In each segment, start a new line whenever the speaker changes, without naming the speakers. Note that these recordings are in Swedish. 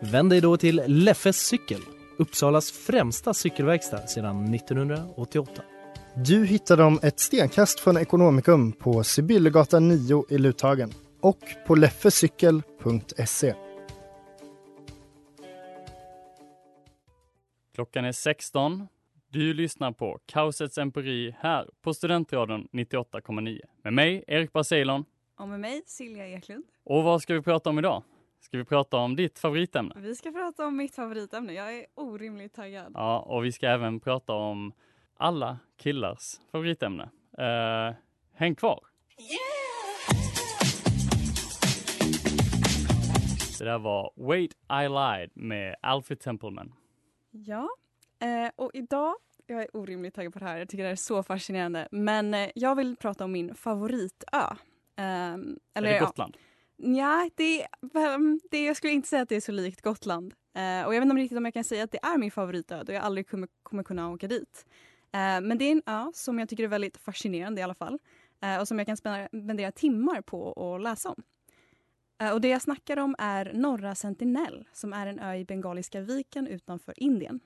Vänd dig då till Leffes cykel, Uppsalas främsta cykelverkstad sedan 1988.
Du hittar dem ett stenkast från Ekonomikum på Sibyllegatan 9 i Luthagen och på leffecykel.se.
Klockan är 16. Du lyssnar på Kaosets empiri här på Studentradion 98,9 med mig, Erik Basilon.
Och med mig, Silja Eklund.
Och vad ska vi prata om idag? Ska vi prata om ditt favoritämne?
Vi ska prata om mitt favoritämne. Jag är orimligt taggad.
Ja, och vi ska även prata om alla killars favoritämne. Uh, häng kvar! Det där var Wait I Lied med Alfred Templeman.
Ja, eh, och idag, jag är orimligt taggad på det här, jag tycker det är så fascinerande, men eh, jag vill prata om min favoritö. Um,
eller, är det Gotland?
Ja, det, ehm, det, jag skulle inte säga att det är så likt Gotland. Uh, och jag vet inte riktigt om jag kan säga att det är min favoritö då jag aldrig kommer, kommer kunna åka dit. Uh, men det är en ö som jag tycker är väldigt fascinerande i alla fall. Uh, och som jag kan spendera timmar på att läsa om. och det jag snackar om är Norra Sentinell som är en ö i Bengaliska viken utanför Indien.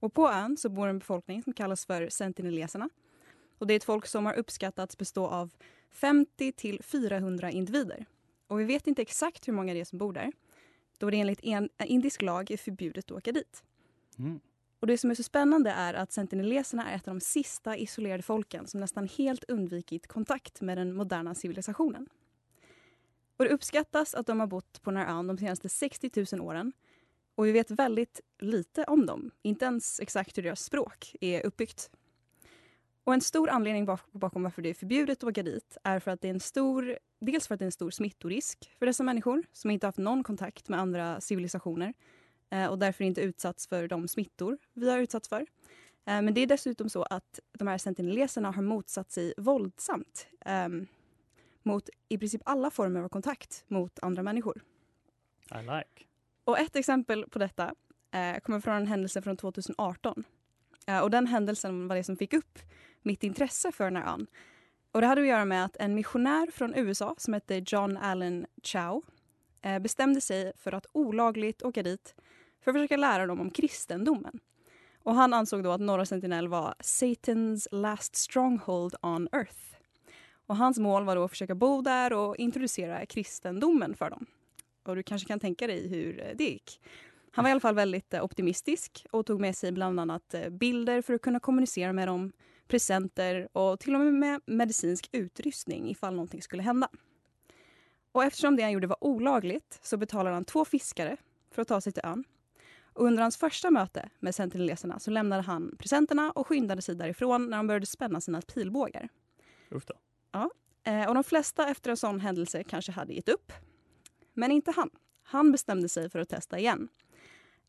Och på ön så bor en befolkning som kallas för sentineleserna. Och det är ett folk som har uppskattats bestå av 50 till 400 individer. Och vi vet inte exakt hur många det är som bor där. Då det enligt en indisk lag är förbjudet att åka dit. Mm. Och Det som är så spännande är att sentineleserna är ett av de sista isolerade folken som nästan helt undvikit kontakt med den moderna civilisationen. Och Det uppskattas att de har bott på den här ön de senaste 60 000 åren. Och vi vet väldigt lite om dem, inte ens exakt hur deras språk är uppbyggt. Och en stor anledning bakom varför det är förbjudet att åka dit är för att det är en stor, dels för att det är en stor smittorisk för dessa människor som inte haft någon kontakt med andra civilisationer eh, och därför inte utsatts för de smittor vi har utsatts för. Eh, men det är dessutom så att de här sentineleserna har motsatt sig våldsamt eh, mot i princip alla former av kontakt mot andra människor.
I like.
Och ett exempel på detta eh, kommer från en händelse från 2018. Eh, och den händelsen var det som fick upp mitt intresse för den här ön. Och det hade att göra med att en missionär från USA som hette John Allen Chow eh, bestämde sig för att olagligt åka dit för att försöka lära dem om kristendomen. Och han ansåg då att Norra Sentinel var Satans last stronghold on earth. Och hans mål var då att försöka bo där och introducera kristendomen för dem. Och du kanske kan tänka dig hur eh, det gick. Han var i alla fall väldigt eh, optimistisk och tog med sig bland annat bilder för att kunna kommunicera med dem presenter och till och med medicinsk utrustning ifall någonting skulle hända. Och eftersom det han gjorde var olagligt så betalade han två fiskare för att ta sig till ön. Och under hans första möte med sentineleserna så lämnade han presenterna och skyndade sig därifrån när de började spänna sina pilbågar.
Då.
Ja, eh, och de flesta efter en sån händelse kanske hade gett upp. Men inte han. Han bestämde sig för att testa igen.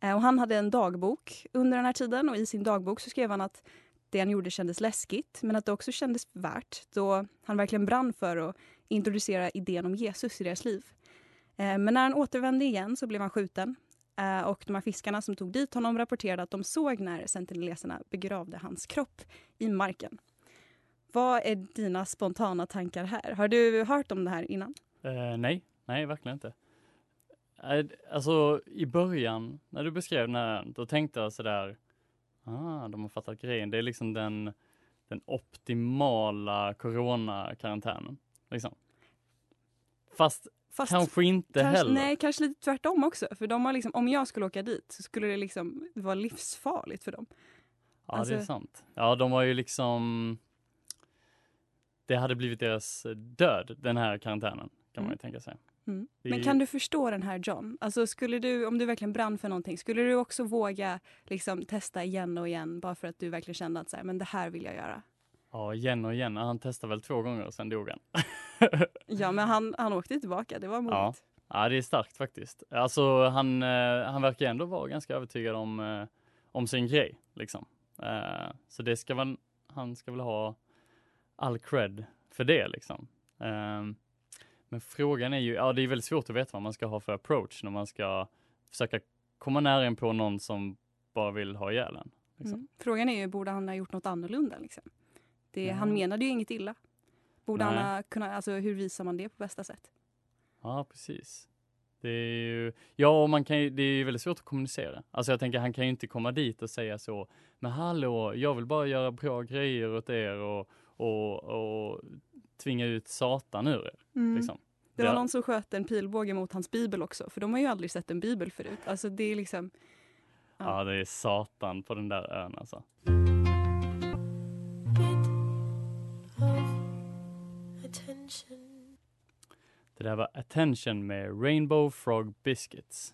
Eh, och han hade en dagbok under den här tiden och i sin dagbok så skrev han att det han gjorde kändes läskigt men att det också kändes värt då han verkligen brann för att introducera idén om Jesus i deras liv. Eh, men när han återvände igen så blev han skjuten eh, och de här fiskarna som tog dit honom rapporterade att de såg när sentineleserna begravde hans kropp i marken. Vad är dina spontana tankar här? Har du hört om det här innan?
Eh, nej, nej verkligen inte. Alltså i början när du beskrev den här, då tänkte jag sådär Ah, de har fattat grejen. Det är liksom den, den optimala coronakarantänen. Liksom. Fast, Fast kanske inte
kanske,
heller.
Nej, kanske lite tvärtom också. För de har liksom, om jag skulle åka dit så skulle det liksom vara livsfarligt för dem.
Ja, alltså... det är alltså- sant. Ja, de har ju liksom det hade blivit deras död, den här karantänen, kan mm. man ju tänka sig.
Mm. Men kan du förstå den här John? Alltså skulle du, om du verkligen brann för någonting, skulle du också våga liksom, testa igen och igen bara för att du verkligen kände att så här, men det här vill jag göra?
Ja, igen och igen. Han testade väl två gånger och sen dog han.
ja, men han, han åkte tillbaka. Det var modigt.
Ja, Ja, det är starkt faktiskt. Alltså han, eh, han verkar ändå vara ganska övertygad om, eh, om sin grej liksom. Eh, så det ska man, han ska väl ha all cred för det liksom. Men frågan är ju, ja det är väldigt svårt att veta vad man ska ha för approach när man ska försöka komma nära in på någon som bara vill ha ihjäl en. Liksom.
Mm. Frågan är ju, borde han ha gjort något annorlunda? Liksom? Det,
Ja.
Han menade ju inget illa. Borde
Nej.
han ha kunnat, alltså hur visar man det på bästa sätt?
Ja, precis. Det är ju, ja, och man kan ju, det är ju väldigt svårt att kommunicera. Alltså jag tänker, han kan ju inte komma dit och säga så, men hallå, jag vill bara göra bra grejer åt er och, och, och tvinga ut satan ur er. Liksom.
Mm. Det var
Ja.
någon som sköt en pilbåge mot hans bibel också, för de har ju aldrig sett en bibel förut. Alltså det är liksom, Ja.
Ja, det är satan på den där ön alltså. Det där var Attention med Rainbow Frog Biscuits.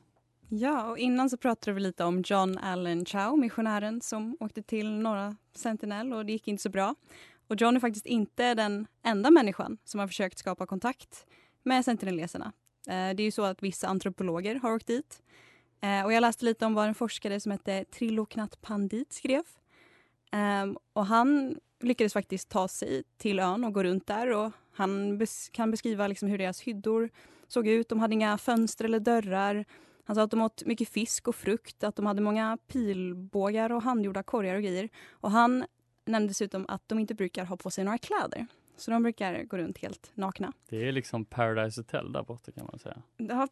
Ja, och innan så pratade vi lite om John Allen Chow, missionären som åkte till norra Sentinel och det gick inte så bra. Och John är faktiskt inte den enda människan som har försökt skapa kontakt med sentineleserna. Eh, det är ju så att vissa antropologer har åkt dit. Eh, och jag läste lite om vad en forskare som hette Triloknat Pandit skrev. Ehm, och han lyckades faktiskt ta sig till ön och gå runt där och han bes- kan beskriva liksom hur deras hyddor såg ut. De hade inga fönster eller dörrar. Han sa att de åt mycket fisk och frukt, att de hade många pilbågar och handgjorda korgar och grejer. Och han nämnde dessutom att de inte brukar ha på sig några kläder. Så de brukar gå runt helt nakna.
Det är liksom Paradise Hotel där borta kan man säga.
Ja,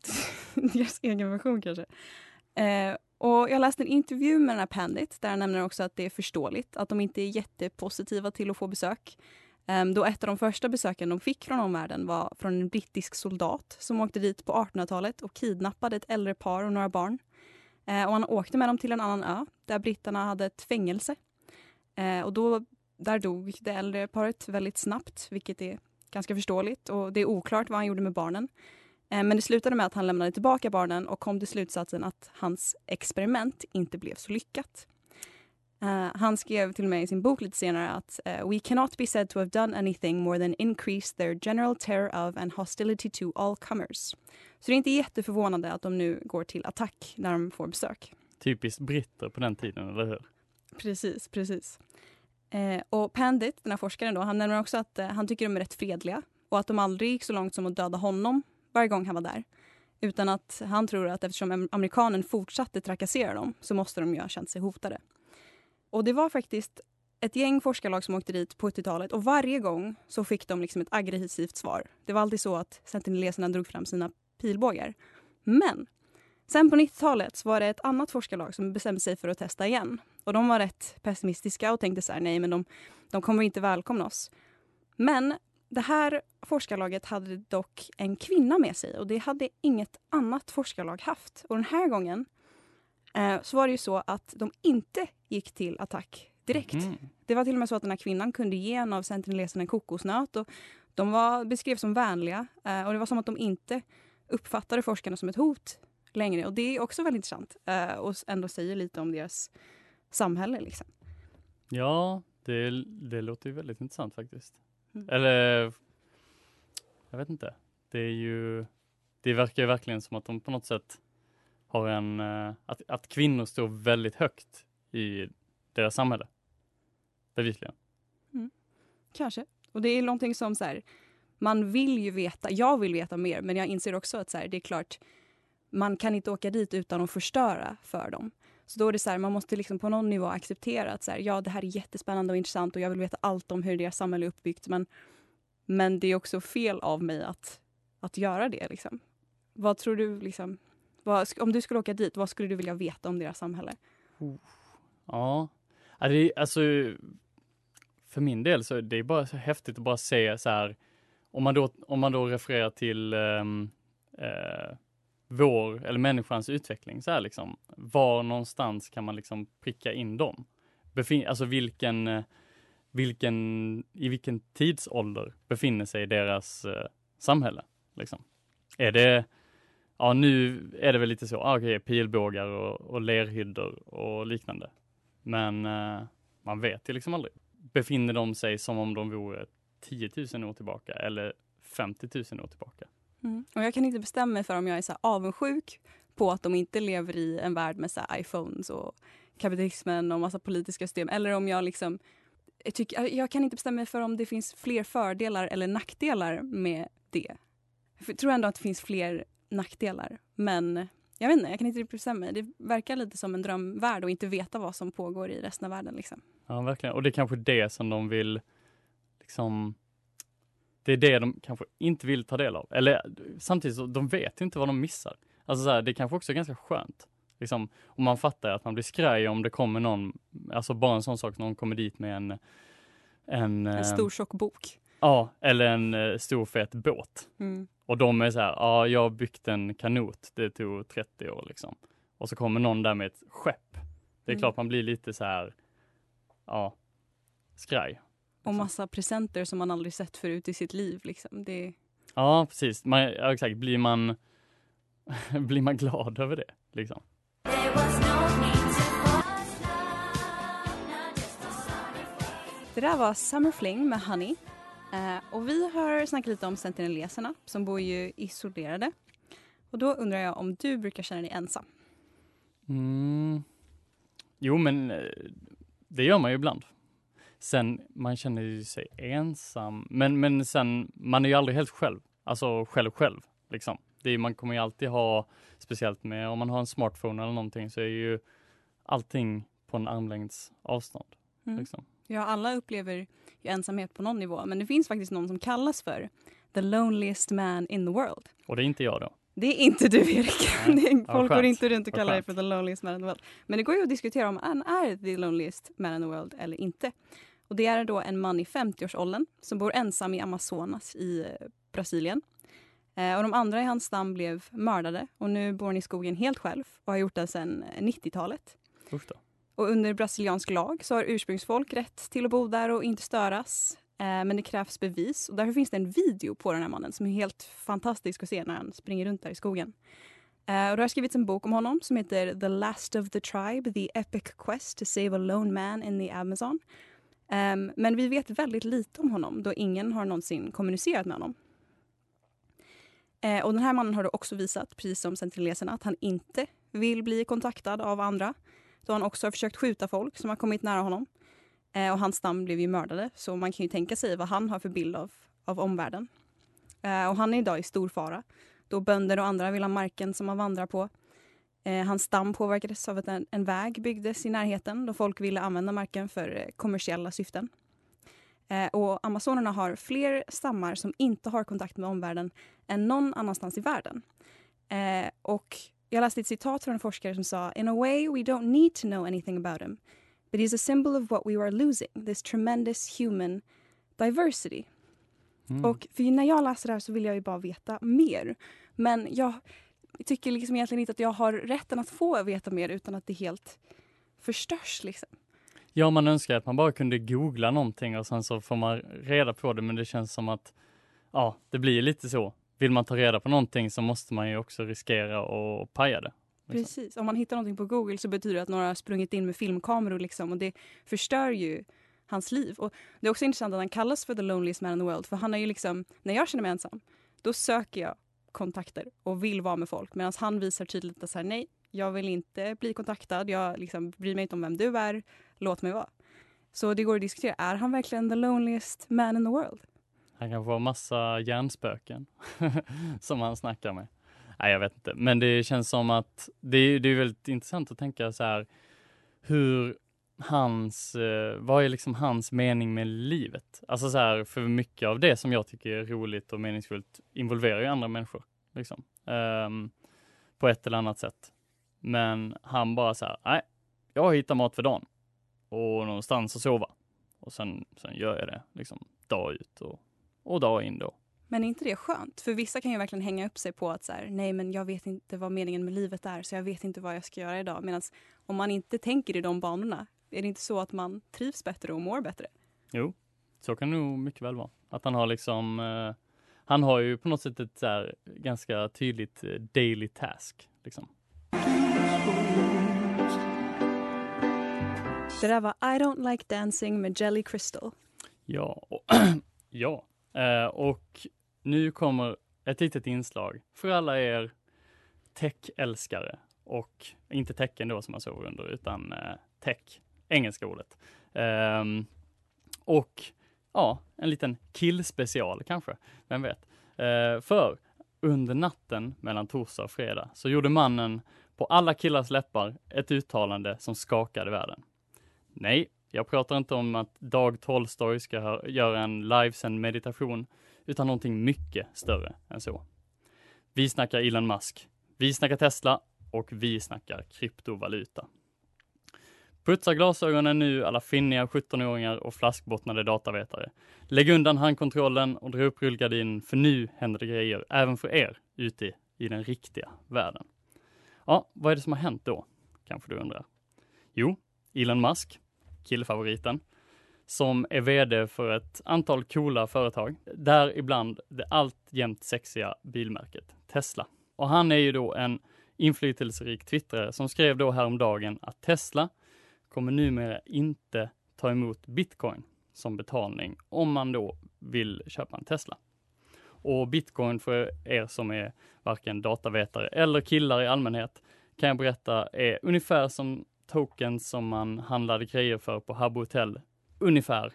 deras egen version kanske. Eh, och jag läste en intervju med den här Pandit där han nämner också att det är förståeligt att de inte är jättepositiva till att få besök. Eh, då ett av de första besöken de fick från omvärlden var från en brittisk soldat som åkte dit på 1800-talet och kidnappade ett äldre par och några barn. Eh, och han åkte med dem till en annan ö där britterna hade ett fängelse. Eh, och då, där dog det äldre paret väldigt snabbt, vilket är ganska förståeligt. Och det är oklart vad han gjorde med barnen. Eh, Men det slutade med att han lämnade tillbaka barnen och kom till slutsatsen att hans experiment inte blev så lyckat. Uh, han skrev till mig i sin bok lite senare att uh, “We cannot be said to have done anything more than increase their general terror of and hostility to all comers”. Så det är inte jätteförvånande att de nu går till attack när de får besök.
Typiskt britter på den tiden, eller hur?
Precis, precis. Eh, och Pandit, den här forskaren, då, han nämner också att eh, han tycker de är rätt fredliga och att de aldrig gick så långt som att döda honom varje gång han var där. Utan att han tror att eftersom amerikanen fortsatte trakassera dem så måste de ju ha känt sig hotade. Och det var faktiskt ett gäng forskarlag som åkte dit på 80-talet och varje gång så fick de liksom ett aggressivt svar. Det var alltid så att sentineleserna drog fram sina pilbågar. Men sen på 90-talet så var det ett annat forskarlag som bestämde sig för att testa igen. Och de var rätt pessimistiska och tänkte så här, nej men de, de kommer inte välkomna oss. Men det här forskarlaget hade dock en kvinna med sig och det hade inget annat forskarlag haft. Och den här gången eh, så var det ju så att de inte gick till attack direkt.
Mm.
Det var till och med så att den här kvinnan kunde ge en av sentineleserna en kokosnöt. Och de var, beskrevs som vänliga eh, och det var som att de inte uppfattade forskarna som ett hot längre. Och det är också väldigt intressant eh, och ändå säger lite om deras samhälle. Liksom.
Ja, det, det låter ju väldigt intressant faktiskt.
Mm.
Eller, jag vet inte. Det är ju, det verkar ju verkligen som att de på något sätt har en, eh, att, att kvinnor står väldigt högt i deras samhälle. Bevisligen.
Kanske. Och det är någonting som så här, man vill ju veta, jag vill veta mer men jag inser också att så här, det är klart man kan inte åka dit utan att förstöra för dem. Så då är det så här, man måste liksom på någon nivå acceptera att så här, ja det här är jättespännande och intressant och jag vill veta allt om hur deras samhälle är uppbyggt men, men det är också fel av mig att, att göra det. Liksom. Vad tror du, liksom, vad, om du skulle åka dit, vad skulle du vilja veta om deras samhälle?
Ja, Ja, alltså för min del så är det bara så häftigt att bara se så här, om man då, om man då refererar till um, uh, vår, eller människans utveckling så här liksom, var någonstans kan man liksom pricka in dem? Befin, alltså vilken, eh, vilken, i vilken tidsålder befinner sig deras eh, samhälle? Liksom? Är det, ja nu är det väl lite så, ah, okej, pilbågar och, och lerhyddor och liknande. Men eh, man vet ju liksom aldrig. Befinner de sig som om de vore 10 000 år tillbaka eller 50 000 år tillbaka?
Mm. Och jag kan inte bestämma mig för om jag är så här avundsjuk på att de inte lever i en värld med så här iPhones och kapitalismen och massa politiska system. Eller om jag liksom... Jag, tycker, jag kan inte bestämma mig för om det finns fler fördelar eller nackdelar med det. Jag tror ändå att det finns fler nackdelar. Men jag vet inte, jag kan inte bestämma mig. Det verkar lite som en drömvärld och inte veta vad som pågår i resten av världen. Liksom.
Ja, verkligen. Och det är kanske det som de vill liksom det är det de kanske inte vill ta del av. Eller samtidigt så de vet inte vad de missar. Alltså så här, det kanske också är ganska skönt. Liksom, och man fattar att man blir skraj om det kommer någon, alltså bara en sån sak, någon kommer dit med en
En, en stor tjock bok.
Ja, eller en uh, stor fet båt.
Mm.
Och de är så här, ja, jag har byggt en kanot, det tog 30 år liksom. Och så kommer någon där med ett skepp. Det är
Mm.
klart man blir lite så här, ja, skraj.
Och massa presenter som man aldrig sett förut i sitt liv. Liksom. Det,
Ja, precis. Man, ja, exakt. Blir man, blir man glad över det? Liksom?
det där var Summer Fling med Honey. Eh, och vi har snackat lite om sentinelleserna som bor ju isolerade. Och då undrar jag om du brukar känna dig ensam?
Mm. Jo, men eh, det gör man ju ibland. Sen, man känner ju sig ensam, men, men sen, man är ju aldrig helt själv. Alltså själv själv, liksom. Det är, man kommer ju alltid ha, speciellt med om man har en smartphone eller någonting, så är ju allting på en armlängds avstånd.
Mm.
Liksom.
Ja, alla upplever ju ensamhet på någon nivå. Men det finns faktiskt någon som kallas för the loneliest man in the world.
Och det är inte jag då.
Det är inte du Erik.
Nej.
Folk går inte runt och kallar dig för the loneliest man in the world. Men det går ju att diskutera om han är the loneliest man in the world eller inte. Och det är då en man i 50-årsåldern som bor ensam i Amazonas i eh, Brasilien. Eh, och de andra i hans stam blev mördade och nu bor han i skogen helt själv och har gjort det sedan eh, 90-talet.
Usch då.
Och under brasiliansk lag så har ursprungsfolk rätt till att bo där och inte störas. Eh, men det krävs bevis och därför finns det en video på den här mannen som är helt fantastisk att se när han springer runt där i skogen. Eh, och det har skrivits en bok om honom som heter The Last of the Tribe, The Epic Quest to Save a Lone Man in the Amazon. Um, men vi vet väldigt lite om honom då ingen har någonsin kommunicerat med honom. Uh, och den här mannen har då också visat, precis som sentineleserna, att han inte vill bli kontaktad av andra. Då han också har försökt skjuta folk som har kommit nära honom. Uh, och hans stam blev ju mördade, så man kan ju tänka sig vad han har för bild av, av omvärlden. Uh, och han är idag i stor fara, då bönder och andra vill ha marken som han vandrar på. Eh, hans stam påverkades av att en, en väg byggdes i närheten då folk ville använda marken för eh, kommersiella syften. Eh, och Amazonerna har fler stammar som inte har kontakt med omvärlden än någon annanstans i världen. Eh, och jag läste ett citat från en forskare som sa In a way we don't need to know anything about him. But he's a symbol of what we are losing, this tremendous human diversity.
Mm.
Och för när jag läser det här så vill jag ju bara veta mer. Men jag tycker liksom egentligen inte att jag har rätten att få veta mer utan att det helt förstörs. Liksom.
Ja, man önskar att man bara kunde googla någonting och sen så får man reda på det, men det känns som att ja, det blir lite så. Vill man ta reda på någonting så måste man ju också riskera att paja det. Liksom.
Precis. Om man hittar någonting på Google så betyder det att några har sprungit in med filmkameror liksom, och det förstör ju hans liv. Och det är också intressant att han kallas för the loneliest man in the world för han är ju liksom, när jag känner mig ensam, då söker jag kontakter och vill vara med folk medan han visar tydligt att så här, nej, jag vill inte bli kontaktad, jag liksom bryr mig inte om vem du är, låt mig vara. Så det går att diskutera, är han verkligen the loneliest man in the world?
Han kanske har massa hjärnspöken som han snackar med. Nej, jag vet inte, men det känns som att det är, det är väldigt intressant att tänka så här hur hans, eh, vad är liksom hans mening med livet? Alltså så här, för mycket av det som jag tycker är roligt och meningsfullt involverar ju andra människor, liksom, Um, på ett eller annat sätt. Men han bara så här, nej, jag hittar mat för dagen och någonstans att sova. Och sen, sen gör jag det liksom dag ut och, och dag in då.
Men är inte det skönt? För vissa kan ju verkligen hänga upp sig på att så här, nej men jag vet inte vad meningen med livet är så jag vet inte vad jag ska göra idag. Medan om man inte tänker i de banorna, är det inte så att man trivs bättre och mår bättre?
Jo, så kan det nog mycket väl vara. Att han har liksom, eh, han har ju på något sätt ett så här, ganska tydligt eh, daily task. Liksom.
Det där var I don't like dancing med Jelly Crystal.
Ja, och, ja. Eh, och nu kommer ett litet inslag för alla er tech-älskare och inte tecken då som man sover under utan eh, tech, engelska ordet. Um, och ja, en liten killspecial kanske, vem vet. Uh, för under natten mellan torsdag och fredag så gjorde mannen på alla killars läppar ett uttalande som skakade världen. Nej, jag pratar inte om att Dag Tolstoy ska göra en livesänd meditation, utan någonting mycket större än så. Vi snackar Elon Musk, vi snackar Tesla och vi snackar kryptovaluta. Putsa glasögonen nu alla finniga 17-åringar och flaskbottnade datavetare. Lägg undan handkontrollen och dra upp rullgardinen för nu händer det grejer även för er ute i den riktiga världen. Ja, vad är det som har hänt då? Kanske du undrar. Jo, Elon Musk, killfavoriten, som är VD för ett antal coola företag, däribland det alltjämt sexiga bilmärket Tesla. Och han är ju då en inflytelserik twittrare som skrev då häromdagen att Tesla kommer numera inte ta emot bitcoin som betalning om man då vill köpa en Tesla. Och bitcoin för er som är varken datavetare eller killar i allmänhet kan jag berätta är ungefär som tokens som man handlade grejer för på Habbo Hotel. Ungefär,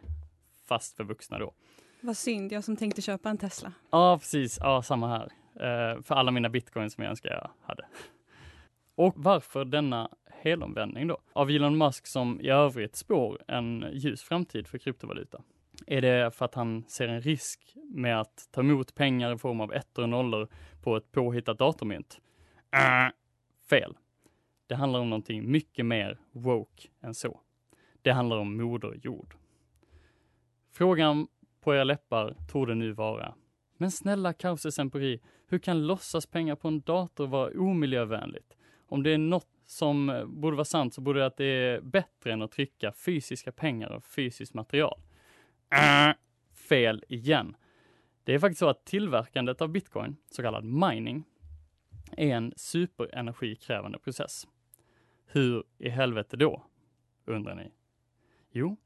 fast för vuxna då.
Vad synd, jag som tänkte köpa en Tesla.
Ja, precis. Ja, samma här. Uh, för alla mina bitcoins som jag önskar jag hade. Och varför denna helomvändning då? Av Elon Musk som i övrigt spår en ljus framtid för kryptovaluta. Är det för att han ser en risk med att ta emot pengar i form av ettor och nollor på ett påhittat datormynt? Äh, fel. Det handlar om någonting mycket mer woke än så. Det handlar om moder jord. Frågan på era läppar torde nu vara, men snälla Kauses Empiri, hur kan låtsas pengar på en dator vara omiljövänligt? Om det är något som borde vara sant så borde det att det är bättre än att trycka fysiska pengar och fysiskt material. Äh, fel igen. Det är faktiskt så att tillverkandet av bitcoin, så kallad mining, är en superenergikrävande process. Hur i helvete då? undrar ni. Jo,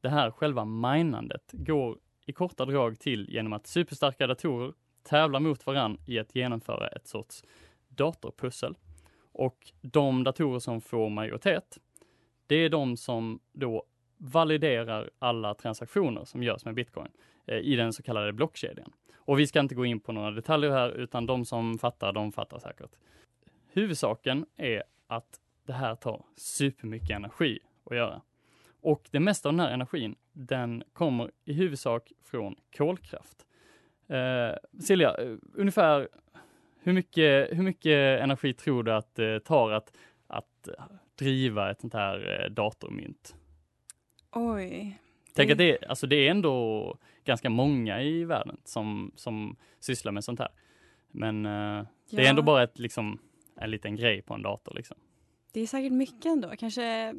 det här själva minandet går i korta drag till genom att superstarka datorer tävlar mot varann i att genomföra ett sorts datorpussel. Och de datorer som får majoritet, det är de som då validerar alla transaktioner som görs med bitcoin eh, i den så kallade blockkedjan. Och vi ska inte gå in på några detaljer här, utan de som fattar, de fattar säkert. Huvudsaken är att det här tar supermycket energi att göra. Och det mesta av den här energin, den kommer i huvudsak från kolkraft. Eh, Silja, eh, ungefär hur mycket, hur mycket energi tror du att det tar att, att driva ett sånt här eh, datormynt?
Oj.
Tänk att det, alltså det är ändå ganska många i världen som, som sysslar med sånt här. Men ja. det är ändå bara ett, liksom, en liten grej på en dator. Liksom.
Det är säkert mycket ändå, kanske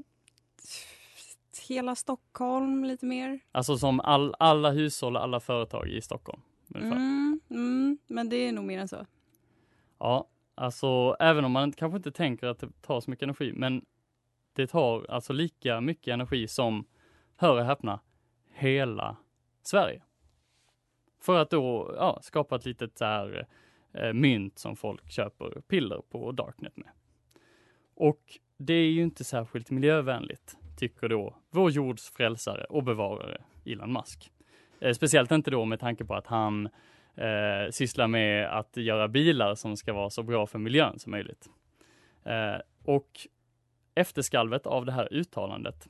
hela Stockholm lite mer.
Alltså som all, alla hushåll, alla företag i Stockholm.
Mm, mm, men det är nog mer än så.
Ja, alltså även om man kanske inte tänker att det tar så mycket energi, men det tar alltså lika mycket energi som, hör och häpna, hela Sverige. För att då ja, skapa ett litet så här, eh, mynt som folk köper piller på Darknet med. Och det är ju inte särskilt miljövänligt, tycker då vår jords frälsare och bevarare Elon Musk. Eh, speciellt inte då med tanke på att han eh, sysslar med att göra bilar som ska vara så bra för miljön som möjligt. Eh, och efterskalvet av det här uttalandet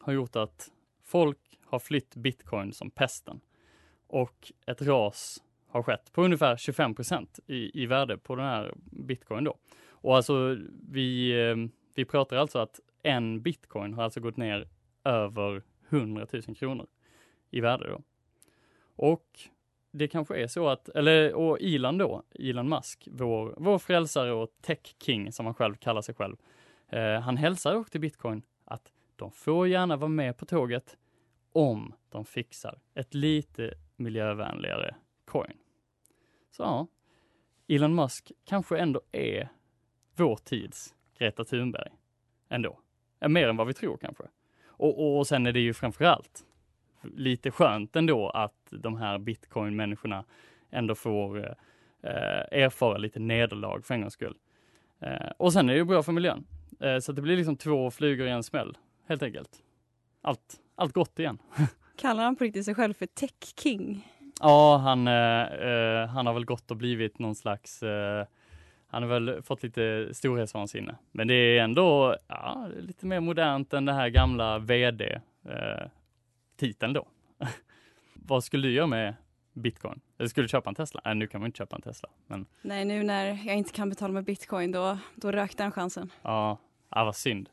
har gjort att folk har flytt bitcoin som pesten och ett ras har skett på ungefär 25 procent i, i värde på den här bitcoin då. Och alltså vi, eh, vi pratar alltså att en bitcoin har alltså gått ner över 100 000 kronor i värde då. Och det kanske är så att, eller och Elon då, Elon Musk, vår, vår frälsare och tech king som han själv kallar sig själv. Eh, han hälsar dock till bitcoin att de får gärna vara med på tåget om de fixar ett lite miljövänligare coin. Så ja, Elon Musk kanske ändå är vår tids Greta Thunberg. Ändå. Mer än vad vi tror kanske. Och, och sen är det ju framförallt lite skönt ändå att de här bitcoin-människorna ändå får eh, erfara lite nederlag för en gångs skull. Eh, och sen är det ju bra för miljön. Eh, så det blir liksom två flugor i en smäll, helt enkelt. Allt, allt gott igen.
Kallar han på riktigt sig själv för Tech King?
Ja, han, eh, eh, han har väl gått och blivit någon slags eh, han har väl fått lite storhetsvansinne. Men det är ändå ja, lite mer modernt än det här gamla vd-titeln då. Vad skulle du göra med bitcoin? Eller skulle du köpa en Tesla? Nej, nu kan man inte köpa en Tesla. Men
Nej, nu när jag inte kan betala med bitcoin, då, då rökte den chansen.
ja, ja vad synd.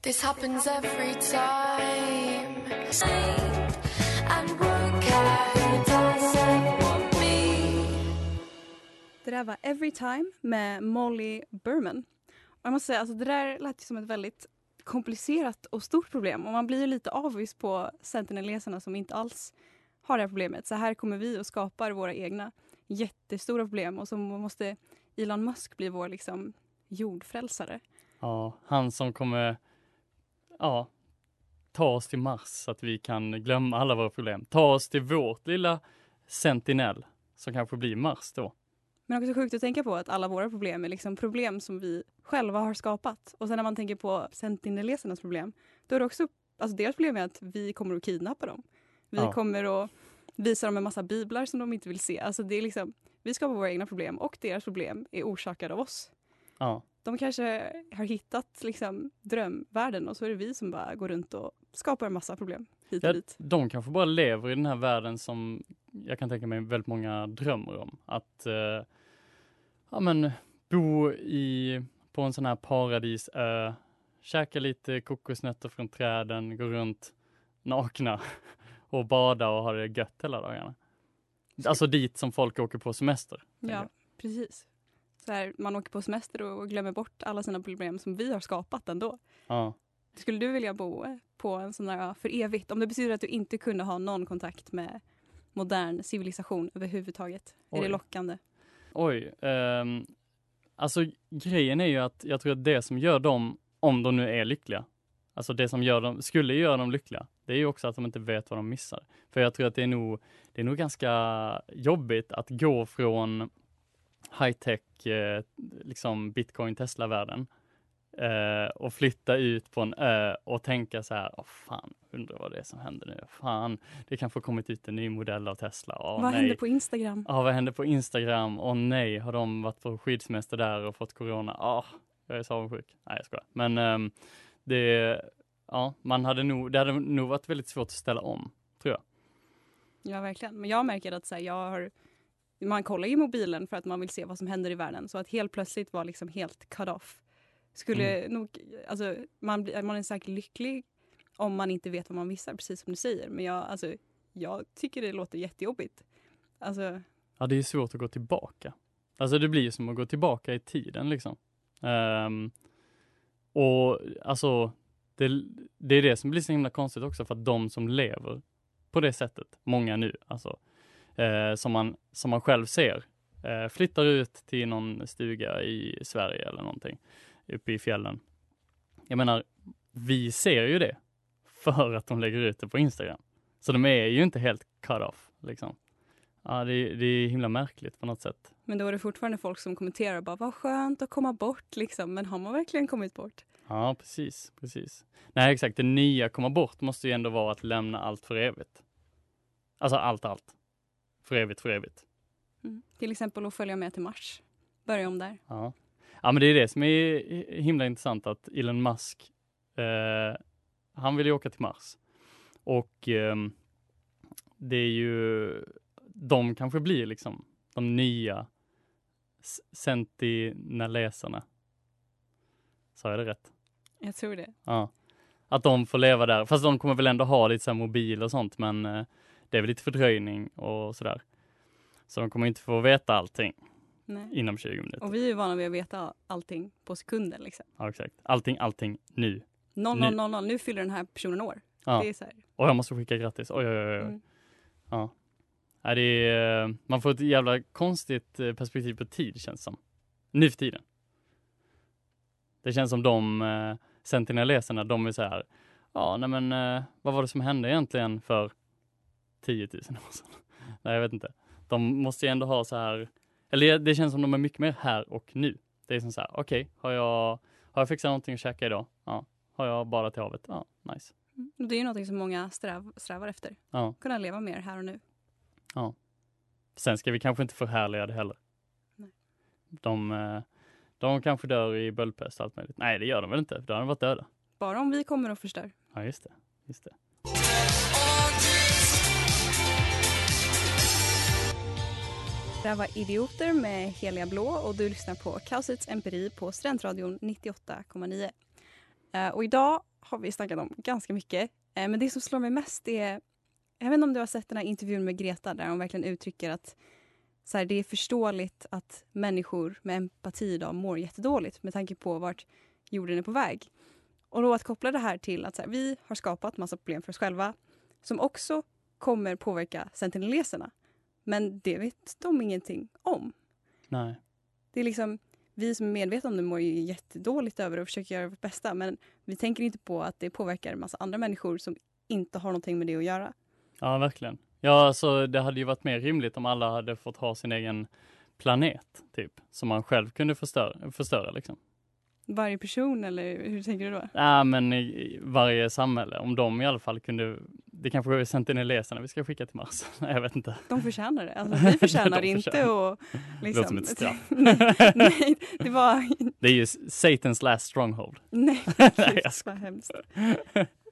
This happens every time.
Det där var Every Time med Molly Berman. Och jag måste säga, alltså det där lät ju som ett väldigt komplicerat och stort problem och man blir ju lite avis på Sentinel-läsarna som inte alls har det här problemet. Så här kommer vi och skapar våra egna jättestora problem och så måste Elon Musk bli vår liksom jordfrälsare.
Ja, han som kommer ja, ta oss till Mars så att vi kan glömma alla våra problem. Ta oss till vårt lilla Sentinel som kanske blir Mars då.
Men också sjukt att tänka på att alla våra problem är liksom problem som vi själva har skapat. Och sen när man tänker på Sentinel-läsarnas problem, då är det också, alltså deras problem är att vi kommer att kidnappa dem. Vi
Ja.
kommer att visa dem en massa biblar som de inte vill se. Alltså det är liksom, vi skapar våra egna problem och deras problem är orsakade av oss.
Ja,
De kanske har hittat liksom drömvärlden och så är det vi som bara går runt och skapar en massa problem hit och
Ja,
dit.
de kanske bara lever i den här världen som jag kan tänka mig väldigt många drömmer om. Att eh, ja, men, bo i, på en sån här paradisö, käka lite kokosnötter från träden, gå runt nakna och bada och ha det gött hela dagarna. Alltså dit som folk åker på semester.
Ja, precis. Så här, man åker på semester och glömmer bort alla sina problem som vi har skapat ändå.
Ja.
Skulle du vilja bo på en sån där för evigt? Om det betyder att du inte kunde ha någon kontakt med modern civilisation överhuvudtaget. Är
Oj.
det lockande?
Oj, ehm, alltså grejen är ju att jag tror att det som gör dem, om de nu är lyckliga, alltså det som gör dem, skulle göra dem lyckliga, det är ju också att de inte vet vad de missar. För jag tror att det är nog, det är nog ganska jobbigt att gå från high-tech, eh, liksom bitcoin Tesla-världen eh, och flytta ut på en ö och tänka så här, åh fan, undrar vad det är som händer nu. Fan, det kanske har kommit ut en ny modell av Tesla. Åh,
Vad
nej.
händer på Instagram?
Ja, vad hände på Instagram? Åh nej, har de varit på skidsemester där och fått corona? Ja, jag är så avundsjuk. Nej, jag skojar. Men ehm, det, ja, man hade nog, det hade nog varit väldigt svårt att ställa om, tror jag.
Ja, verkligen. Men jag märker att så här, jag har, man kollar ju mobilen för att man vill se vad som händer i världen. Så att helt plötsligt vara liksom helt cut off skulle nog, alltså man, blir- man är säkert lycklig om man inte vet vad man missar, precis som du säger. Men jag, alltså, jag tycker det låter jättejobbigt. Alltså,
Ja, det är svårt att gå tillbaka. Alltså det blir som att gå tillbaka i tiden liksom. Ehm, och alltså, det, det är det som blir så himla konstigt också för att de som lever på det sättet, många nu, alltså, eh, som, man, som man själv ser, eh, flyttar ut till någon stuga i Sverige eller någonting, uppe i fjällen. Jag menar, vi ser ju det för att de lägger ut det på Instagram. Så de är ju inte helt cut off, liksom. Ja, det, är- det är himla märkligt på något sätt.
men då är det fortfarande folk som kommenterar bara vad skönt att komma bort liksom. Men har man verkligen kommit bort?
Ja, precis, precis. Nej, exakt. Det nya komma bort måste ju ändå vara att lämna allt för evigt. Alltså allt, allt. För evigt, för evigt.
Mm. Till exempel att följa med till Mars. Börja om där.
Ja. Ja, men det är det som är himla intressant att Elon Musk, eh, han vill ju åka till Mars. Och ehm, det är ju, de kanske blir liksom de nya sentinelläsarna. Sa jag det rätt?
Jag tror det.
Ja. Att de får leva där, fast de kommer väl ändå ha lite så här mobil och sånt, men eh, det är väl lite fördröjning och sådär. Så de kommer inte få veta allting
Nej.
inom 20 minuter.
Och vi är vana vid att veta allting på sekunden. Liksom.
Ja, exakt. Allting, allting nu.
0,
Nu.
0, 0, 0. Nu fyller den här personen år.
Ja.
Det är så här.
Och jag måste skicka grattis. Oj, oj, oj. oj.
Mm.
Ja. Nej, det är, eh, man får ett jävla konstigt eh, perspektiv på tid känns som. Nu för tiden. Det känns som de eh, de är så här, ja nej men eh, vad var det som hände egentligen för 10 000 år sedan? Nej jag vet inte. De måste ju ändå ha så här Eller det känns som de är mycket mer här och nu. Det är som så här, okej, har jag, har jag fixat någonting att käka idag? Ja. Har jag badat i havet? Ja, nice.
Mm. Det är ju någonting som många sträv, strävar efter.
Ja.
Kunna leva mer här och nu.
Sen ska vi kanske inte förhärliga det heller.
Nej.
De, eh, de kanske dör i böldpest och allt möjligt. Nej, det gör de väl inte, för då hade de varit döda.
Bara om vi kommer och förstör.
Ja, just det. Just det.
Det här var Idioter med Heliga Blå och du lyssnar på Kaosets empiri på Studentradion 98,9. Eh, och idag har vi snackat om ganska mycket. Eh, men det som slår mig mest är, jag vet inte om du har sett den här intervjun med Greta där hon verkligen uttrycker att så här, det är förståeligt att människor med empati idag mår jättedåligt med tanke på vart jorden är på väg. Och då att koppla det här till att så här, vi har skapat massa problem för oss själva som också kommer påverka sentineleserna. Men det vet de ingenting om.
Nej.
Det är liksom vi som är medvetna om det mår ju jättedåligt över det och försöker göra vårt bästa. Men vi tänker inte på att det påverkar en massa andra människor som inte har någonting med det att göra.
Ja, verkligen. Ja, alltså det hade ju varit mer rimligt om alla hade fått ha sin egen planet, typ, som man själv kunde förstöra, förstöra liksom.
Varje person eller hur tänker du då?
Ja, men varje samhälle, om de i alla fall kunde, det kanske är sentineleserna vi ska skicka till Mars. Nej, jag vet inte.
De förtjänar det. Alltså, vi förtjänar
De
inte
förtjänar.
att...
Det
Liksom,
låter som ett straff.
nej, det var...
Det är ju Satans last stronghold.
Nej,
Nej, jag
vad hemskt.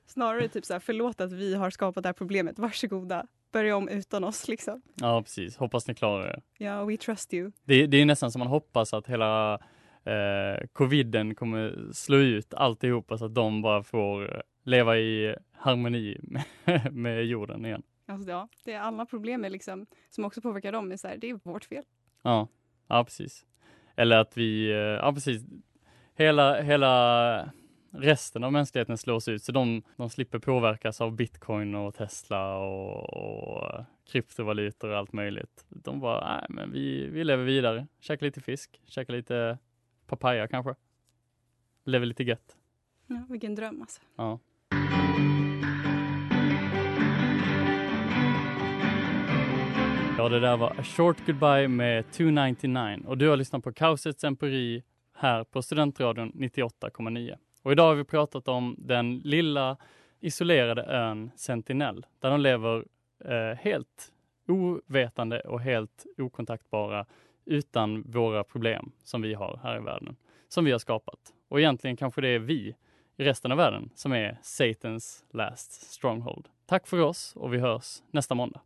Snarare typ så här, förlåt att vi har skapat det här problemet. Varsågoda, börja om utan oss liksom.
Ja, precis. Hoppas ni klarar det.
Ja, we trust you.
Det, det är nästan som man hoppas att hela eh, coviden kommer slå ut alltihopa så att de bara får leva i harmoni med, med jorden igen.
Alltså, ja, det är alla problem är liksom, som också påverkar dem. Är så här, det är vårt fel.
Ja, ja precis. Eller att vi, eh, ja precis, hela, hela resten av mänskligheten slås ut så de, de slipper påverkas av bitcoin och Tesla och, och kryptovalutor och allt möjligt. De bara, nej men vi, vi lever vidare, käkar lite fisk, käkar lite papaya kanske. Lever lite gött.
Ja, vilken dröm alltså.
Ja. Ja, det där var A Short Goodbye med 299 och du har lyssnat på Kaosets empiri här på Studentradion 98,9. Och idag har vi pratat om den lilla isolerade ön Sentinel där de lever eh, helt ovetande och helt okontaktbara utan våra problem som vi har här i världen, som vi har skapat. Och egentligen kanske det är vi i resten av världen som är Satans last stronghold. Tack för oss och vi hörs nästa måndag.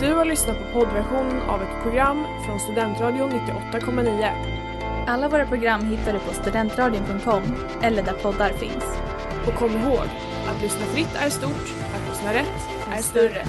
Du har lyssnat på poddversionen av ett program från Studentradion 98,9.
Alla våra program hittar du på studentradion.com eller där poddar finns.
Och kom ihåg, att lyssna fritt är stort, att lyssna rätt är större.